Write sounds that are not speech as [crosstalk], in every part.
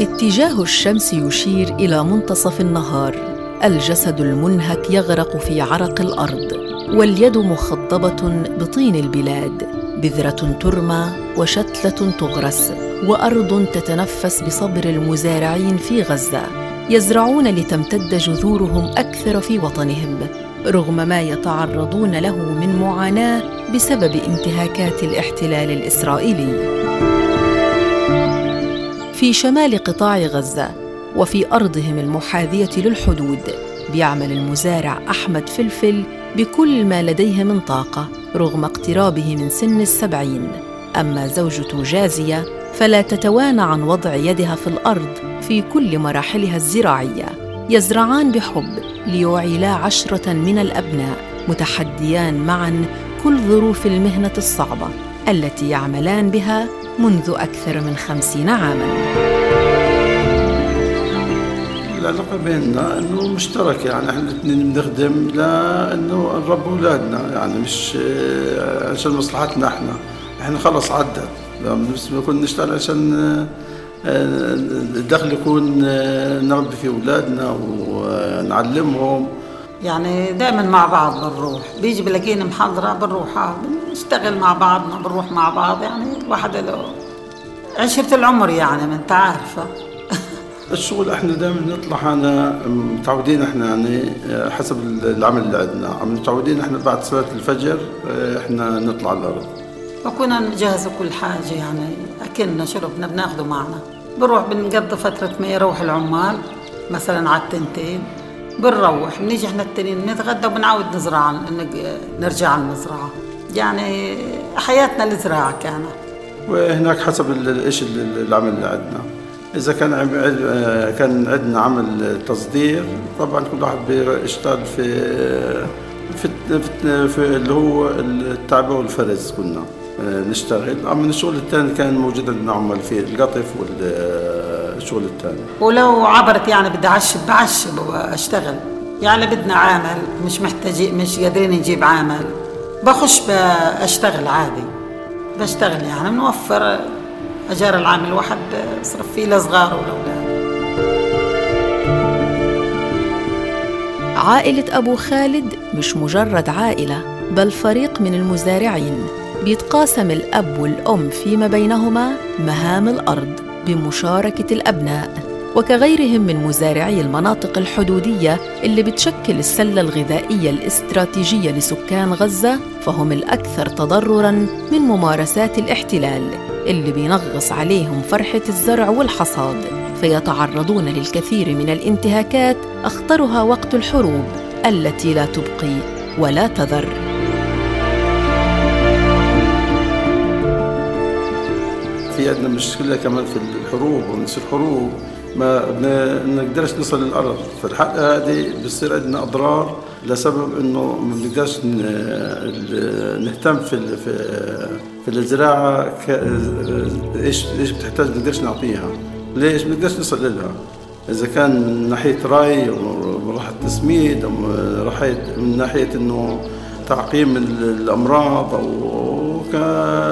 اتجاه الشمس يشير إلى منتصف النهار. الجسد المنهك يغرق في عرق الأرض واليد مخضبة بطين البلاد. بذرة ترمى وشتلة تغرس وأرض تتنفس بصبر المزارعين في غزة. يزرعون لتمتد جذورهم أكثر في وطنهم. رغم ما يتعرضون له من معاناة بسبب انتهاكات الاحتلال الإسرائيلي. في شمال قطاع غزة وفي أرضهم المحاذية للحدود بيعمل المزارع أحمد فلفل بكل ما لديه من طاقة رغم اقترابه من سن السبعين. أما زوجته جازية فلا تتوانى عن وضع يدها في الأرض في كل مراحلها الزراعية يزرعان بحب ليعيلا عشرة من الأبناء متحديان معا كل ظروف المهنة الصعبة التي يعملان بها منذ أكثر من خمسين عاماً. العلاقة بيننا إنه مشترك يعني إحنا الاثنين بنخدم لأنه نربي أولادنا يعني مش عشان مصلحتنا إحنا. إحنا خلص عدت بنكون نشتغل عشان الدخل يكون نربي فيه أولادنا ونعلمهم. يعني دائما مع بعض بنروح. بيجي بلاقينا محاضرة بنروح بنشتغل مع بعضنا بنروح مع بعض. يعني الواحد له عشرة العمر يعني ما انت عارفة. [laughs] الشغل إحنا دائما نطلع أنا متعودين إحنا يعني حسب العمل اللي عندنا. عم متعودين إحنا بعد صلاة الفجر إحنا نطلع على الأرض. وكنا نجهز كل حاجة يعني. اكلنا شربنا بناخده معنا. بنروح بنقضي فترة ما يروح العمال مثلا على التنتين. بنروح بنيجي إحنا التنين نتغدى وبنعود نزرع نرجع على المزرعة. يعني حياتنا الزراعة كانت. وهناك حسب إيش العمل اللي عندنا. إذا كان كان عندنا عمل تصدير طبعا كل واحد بيشتغل في في, في, اللي هو التعبئه والفرز كنا نشتغل اما الشغل الثاني كان موجود عندنا عمال في القطف والشغل الثاني. ولو عبرت يعني بدي أعشب بعشب وأشتغل. يعني بدنا عامل مش محتاجين مش قادرين نجيب عامل. بخش بشتغل عادي. بشتغل يعني بنوفر أجار العامل. الواحد بصرف فيه لصغاره ولأولاده. عائلة أبو خالد مش مجرد عائلة بل فريق من المزارعين. بيتقاسم الأب والأم فيما بينهما مهام الأرض بمشاركة الأبناء وكغيرهم من مزارعي المناطق الحدودية اللي بتشكل السلة الغذائية الاستراتيجية لسكان غزة فهم الأكثر تضرراً من ممارسات الاحتلال اللي بينغص عليهم فرحة الزرع والحصاد فيتعرضون للكثير من الانتهاكات أخطرها وقت الحروب التي لا تبقي ولا تذر. عندنا مشكلة كمان في الحروب ونص الحروب ما بنقدرش نصل للأرض. فالحلقه هذه بصير عندنا أضرار لسبب إنه ما بنقدرش نهتم في في الزراعة إيش إيش بتحتاج بنقدرش نعطيها. ليش؟ بنقدرش نصل لها. إذا كان من ناحية ري ناحية تسميد أو من ناحية إنه تعقيم الأمراض أو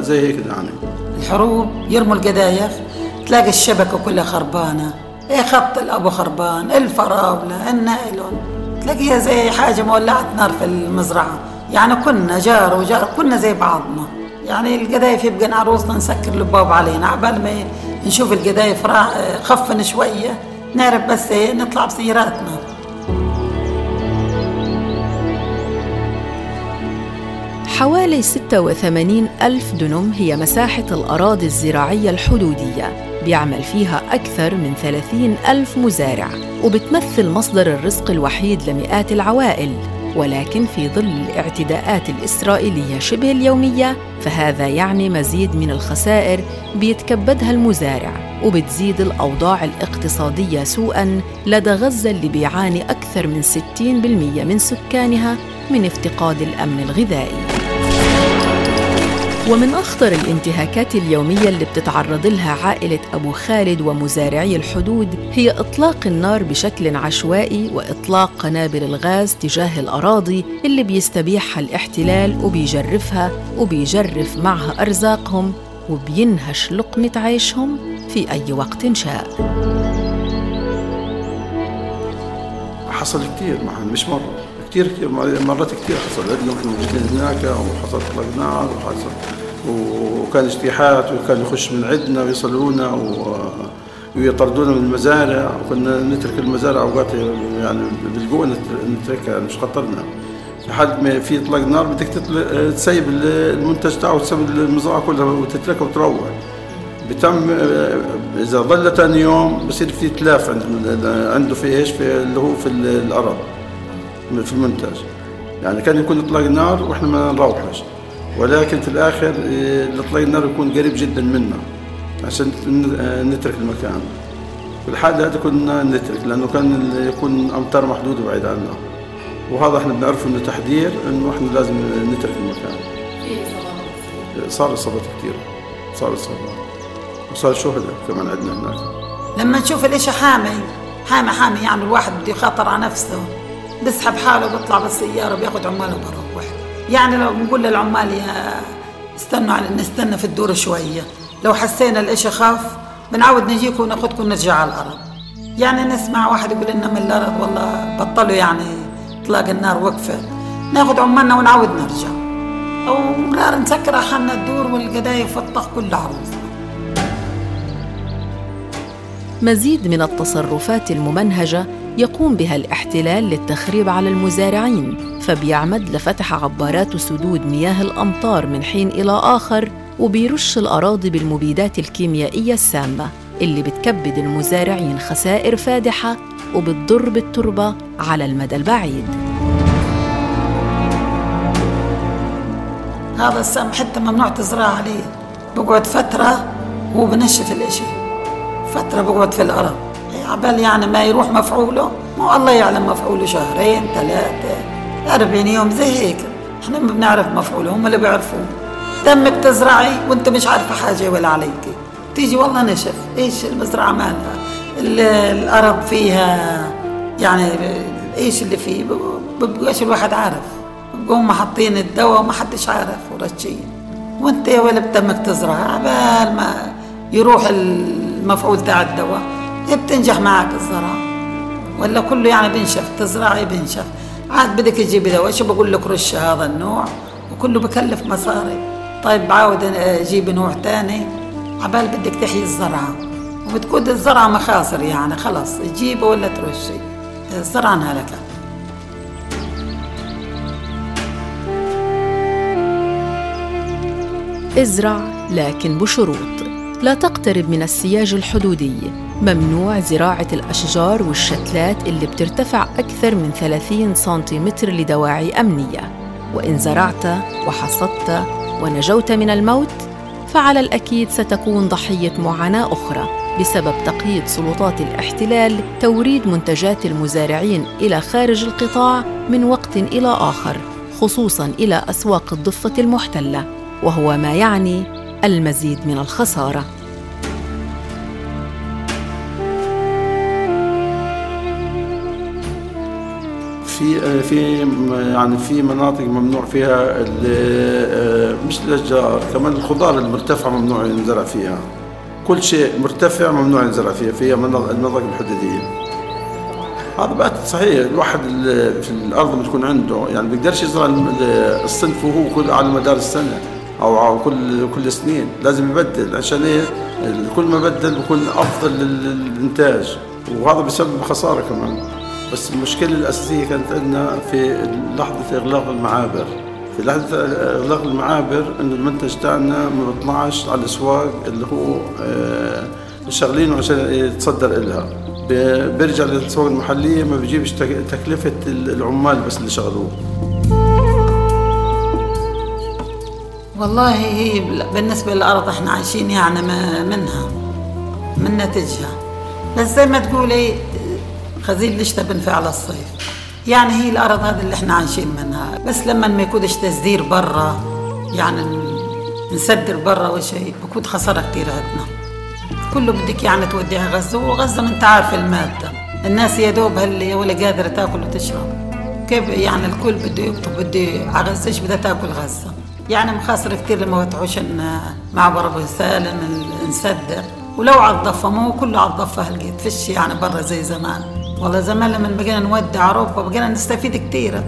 زي هيك يعني. الحروب يرموا القذايف تلاقي الشبكة كلها خربانة. إيه خط الأبو خربان؟ الفراولة النايلون. تلاقيها زي حاجة مولعة نار في المزرعة. يعني كنا جار وجار كنا زي بعضنا. يعني القذايف يبقى عروسنا نسكر الباب علينا. عبال ما نشوف القذايف خفن شوية نعرف بس إيه نطلع بسياراتنا. حوالي 86 ألف دنم هي مساحة الأراضي الزراعية الحدودية بيعمل فيها أكثر من 30 ألف مزارع وبتمثل مصدر الرزق الوحيد لمئات العوائل. ولكن في ظل الاعتداءات الإسرائيلية شبه اليومية فهذا يعني مزيد من الخسائر بيتكبدها المزارع وبتزيد الأوضاع الاقتصادية سوءاً لدى غزة اللي بيعاني أكثر من 60% من سكانها من افتقاد الأمن الغذائي. ومن أخطر الانتهاكات اليومية اللي بتتعرض لها عائلة أبو خالد ومزارعي الحدود هي إطلاق النار بشكل عشوائي وإطلاق قنابل الغاز تجاه الأراضي اللي بيستبيحها الاحتلال وبيجرفها وبيجرف معها أرزاقهم وبينهش لقمة عيشهم في أي وقت شاء. حصل كثير مش مرة. كثير مرات كثير حصل عندنا مشكلة هناك وحصل اطلاق نار وحصل وكان اجتياحات وكان يخش من عندنا ويصلونا ويطردونا من المزارع. وكنا نترك المزارع أوقات يعني بالقوة نتركها مش خطرنا. لحد ما في إطلاق نار بدك تسيب المنتج تاعه وتسيب المزرعة كلها وتتركها وتروح. بتم إذا ظل ثاني يوم بصير في تلاف عنده عنده في إيش؟ في اللي هو في الأرض. في المنتج يعني كان يكون اطلاق نار وإحنا ما نروحش ولكن في الآخر الاطلاق النار يكون قريب جدا منا عشان نترك المكان. في الحالة هذه كنا نترك لأنه كان يكون أمطار محدودة بعيد عنا. وهذا إحنا بنعرف إنه تحذير إنه إحنا لازم نترك المكان. صار اصابات كثير صار اصابات وصار شهداء كمان عندنا هناك. لما نشوف الإشي حامي حامي حامي يعني الواحد بده يخاطر على نفسه. بسحب حاله وبيطلع بالسيارة بياخذ عماله وبروح يعني لو بنقول للعمال يا استنوا على نستنى في الدور شوية. لو حسينا الإشي خاف بنعود نجيكم وناخذكم نرجع على الأرض. يعني نسمع واحد يقول لنا من الأرض والله بطلوا يعني إطلاق النار وقفت ناخذ عمالنا ونعود نرجع. أو نار نسكر حالنا الدور والقدايف والطخ كله عروسة مزيد من التصرفات الممنهجة يقوم بها الاحتلال للتخريب على المزارعين فبيعمد لفتح عبارات سدود مياه الأمطار من حين إلى آخر وبيرش الأراضي بالمبيدات الكيميائية السامة اللي بتكبد المزارعين خسائر فادحة وبتضر بالتربة على المدى البعيد. هذا السم حتى ممنوع تزرع عليه بقعد فترة وبنشف الإشي فترة بقعد في الأرض. عبال يعني ما يروح مفعوله؟ مو الله يعلم مفعوله شهرين ثلاثة أربعين يوم زي هيك. إحنا ما بنعرف مفعوله هم اللي بيعرفوه. تمك تزرعي وأنت مش عارفة حاجة ولا عليك. تيجي والله نشف إيش المزرعة مالها؟ الأرض فيها يعني إيش اللي فيه؟ ببقاش الواحد عارف. بقوم حاطين الدواء وما حدش عارف ورشين. وأنت ولد تمك تزرع عبال ما يروح المفعول تاع الدواء. بتنجح معك الزراعة ولا كله يعني بنشف تزرعي بنشف عاد بدك تجيب دواء شو بقول لك رش هذا النوع وكله بكلف مصاري. طيب بعود أجيب نوع تاني. عبال بدك تحيي الزرعة وبتكون الزرعة مخاصر يعني خلص تجيبه ولا ترشي. الزرعة انهلكت ازرع لكن بشروط. لا تقترب من السياج الحدودي. ممنوع زراعة الأشجار والشتلات اللي بترتفع أكثر من 30 سنتيمتر لدواعي أمنية. وإن زرعت وحصدت ونجوت من الموت فعلى الأكيد ستكون ضحية معاناة أخرى بسبب تقييد سلطات الاحتلال توريد منتجات المزارعين إلى خارج القطاع من وقت إلى آخر خصوصاً إلى أسواق الضفة المحتلة وهو ما يعني المزيد من الخسارة. في في يعني في مناطق ممنوع فيها آه، مش الاشجار كمان الخضار المرتفعه ممنوع ينزرع فيها. كل شيء مرتفع ممنوع ينزرع فيها في المناطق الحدوديه هذا بعد صحيح الواحد في الأرض بتكون عنده يعني بيقدرش يزرع الصنف وهو كل على مدار السنة أو كل كل سنين. لازم يبدل عشان إيه؟ كل ما بدل بكون أفضل للإنتاج. وهذا بسبب خسارة كمان. بس المشكلة الأساسية كانت عندنا في لحظة إغلاق المعابر. في لحظة إغلاق المعابر إنه المنتج تاعنا ما بيطلعش على الأسواق اللي هو آه شغلينه عشان يتصدر إلها. بيرجع للأسواق المحلية ما بيجيبش تكلفة العمال بس اللي شغلوه. والله هي بالنسبة للأرض إحنا عايشين يعني منها من نتجها بس زي ما تقولي خزين الشتاء بنفع على الصيف؟ يعني هي الأرض هذه اللي إحنا عايشين منها. بس لما ما يكونش تصدير برا يعني نصدر برا وشيء بكون خسارة كتير عندنا. كله بدك يعني توديها غزة وغزة أنت عارف المادة. الناس يا دوب هل ولا قادرة تاكل وتشرب. كيف يعني الكل بده يكتب بده على غزة إيش بدها تاكل غزة؟ يعني مخاصر كتير لما وتعوش معبر أبو سالم نصدر ولو على الضفة ما هو كله على الضفة هلقيت فيش يعني برا زي زمان. والله زمان لما بقينا نودع أوروبا بقينا نستفيد كتير.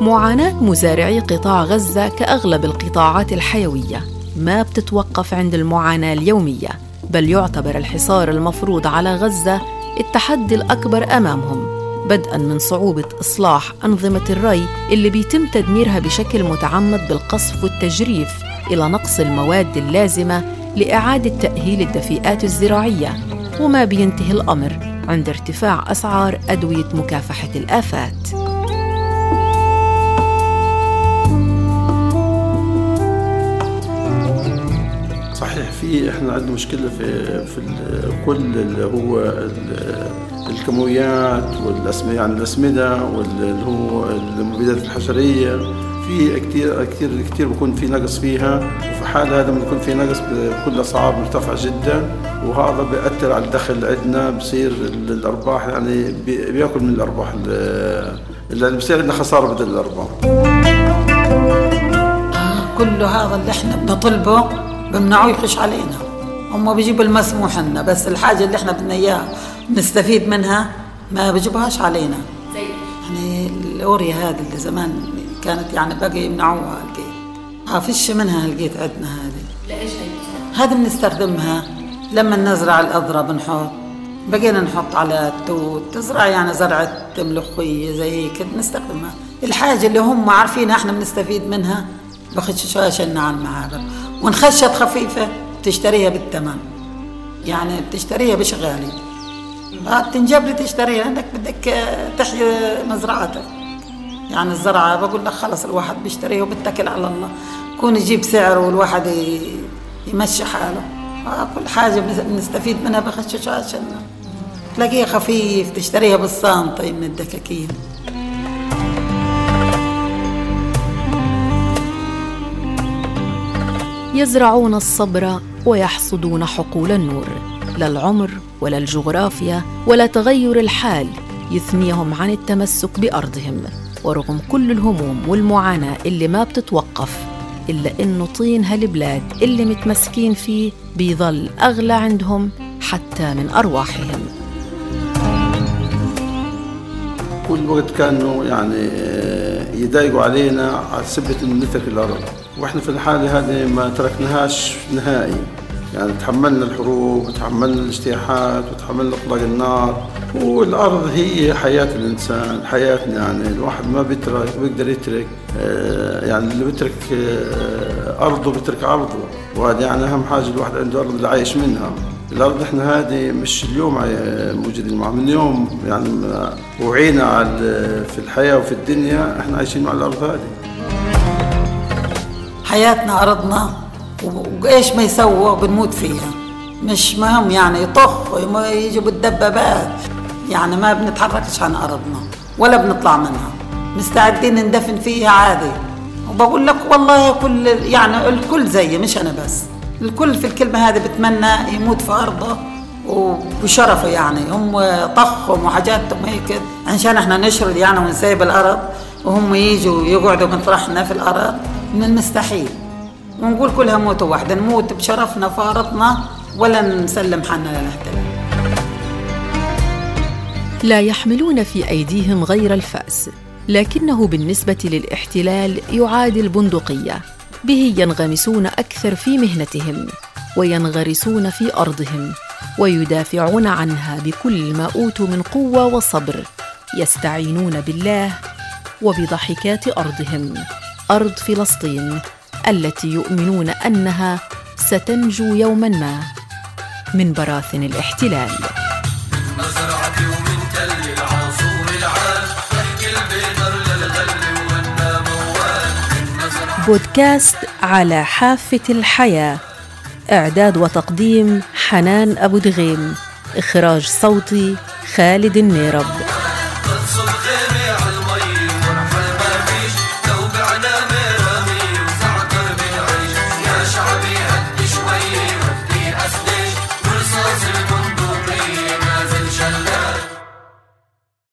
معاناة مزارعي قطاع غزة كأغلب القطاعات الحيوية ما بتتوقف عند المعاناة اليومية بل يعتبر الحصار المفروض على غزة التحدي الأكبر أمامهم بدءا من صعوبة إصلاح أنظمة الري اللي بيتم تدميرها بشكل متعمد بالقصف والتجريف إلى نقص المواد اللازمة لإعادة تأهيل الدفيئات الزراعية وما بينتهي الأمر عند ارتفاع أسعار أدوية مكافحة الآفات. صحيح في إحنا عندنا مشكلة في في كل اللي هو الكيماويات والأسمدة يعني الأسمدة واللي هو المبيدات الحشرية في كثير كثير كثير بكون في نقص فيها وفي حال هذا بيكون في نقص بكون الاسعار مرتفعة جدا وهذا بيأثر على الدخل عندنا بصير الأرباح يعني بيأكل من الأرباح اللي بصير عندنا خسارة بدل الأرباح. كل هذا اللي إحنا بنطلبه بمنعوه يخش علينا. هم بيجيبوا المسموح لنا بس الحاجة اللي إحنا بدنا إياها نستفيد منها ما بيجيبوهاش علينا. زي؟ يعني الأوريا هذه اللي زمان كانت يعني باقي يمنعوها لقيت ها فيش منها لقيت عندنا هذه. لايش هذه بنستخدمها لما نزرع الاذرع بنحط بقينا نحط على التوت تزرع يعني زرعة ملوخية زي هيك نستخدمها الحاجة اللي هم عارفين إحنا بنستفيد منها بخشوش لنا على المعابر. ونخشت خفيفة تشتريها بالثمن يعني بتشتريها مش غالي تنجب لي تشتريها لانك بدك تحيي مزرعتك. يعني الزرعة بقول لك خلص الواحد بيشتريها وبتكل على الله. يكون يجيب سعر والواحد يمشي حاله. كل حاجة بنستفيد منها بخشش عشان تلاقيها خفيف تشتريها بالسانطي من الدكاكين. يزرعون الصبر ويحصدون حقول النور. لا العمر ولا الجغرافيا ولا تغير الحال. يثنيهم عن التمسك بأرضهم. ورغم كل الهموم والمعاناة اللي ما بتتوقف إلا إنه طين هالبلاد اللي متمسكين فيه بيظل أغلى عندهم حتى من أرواحهم. كل وقت كانوا يعني آه، يضايقوا علينا على سبة انه نترك الأرض. وإحنا في الحالة هذه ما تركناهاش نهائي. يعني تحملنا الحروب وتحملنا الاجتياحات وتحملنا إطلاق النار. والأرض هي حياة الإنسان حياتنا يعني الواحد ما بيترك بيقدر يترك آه، يعني اللي بيترك آه، أرضه بيترك عرضه وهذا يعني أهم حاجة الواحد عنده أرض اللي عايش منها. الأرض إحنا هذه مش اليوم موجودين معها من يوم يعني وعينا على في الحياة وفي الدنيا إحنا عايشين مع الأرض هذه. حياتنا أرضنا وإيش ما يسووا بنموت فيها. مش مهم يعني يطخ يجوا بالدبابات. يعني ما بنتحركش عن أرضنا ولا بنطلع منها. مستعدين ندفن فيها عادي. وبقول لك والله كل يعني الكل زيي مش أنا بس. الكل في الكلمة هذه بتمنى يموت في أرضه وبشرفه يعني. هم طخهم وحاجاتهم هيك عشان إحنا نشرد يعني ونسيب الأرض. وهم يجوا يقعدوا مطرحنا في الأرض. من المستحيل. ونقول كلها موتة واحدة نموت بشرفنا فارطنا ولا نسلم حالنا للاحتلال لا يحملون في أيديهم غير الفأس لكنه بالنسبة للاحتلال يعادل بندقية به ينغمسون أكثر في مهنتهم وينغرسون في أرضهم ويدافعون عنها بكل ما أوتوا من قوة وصبر يستعينون بالله وبضحكات أرضهم. أرض فلسطين التي يؤمنون أنها ستنجو يوما ما من براثن الاحتلال. بودكاست على حافة الحياة. إعداد وتقديم حنان أبو دغيم. إخراج صوتي خالد النيرب.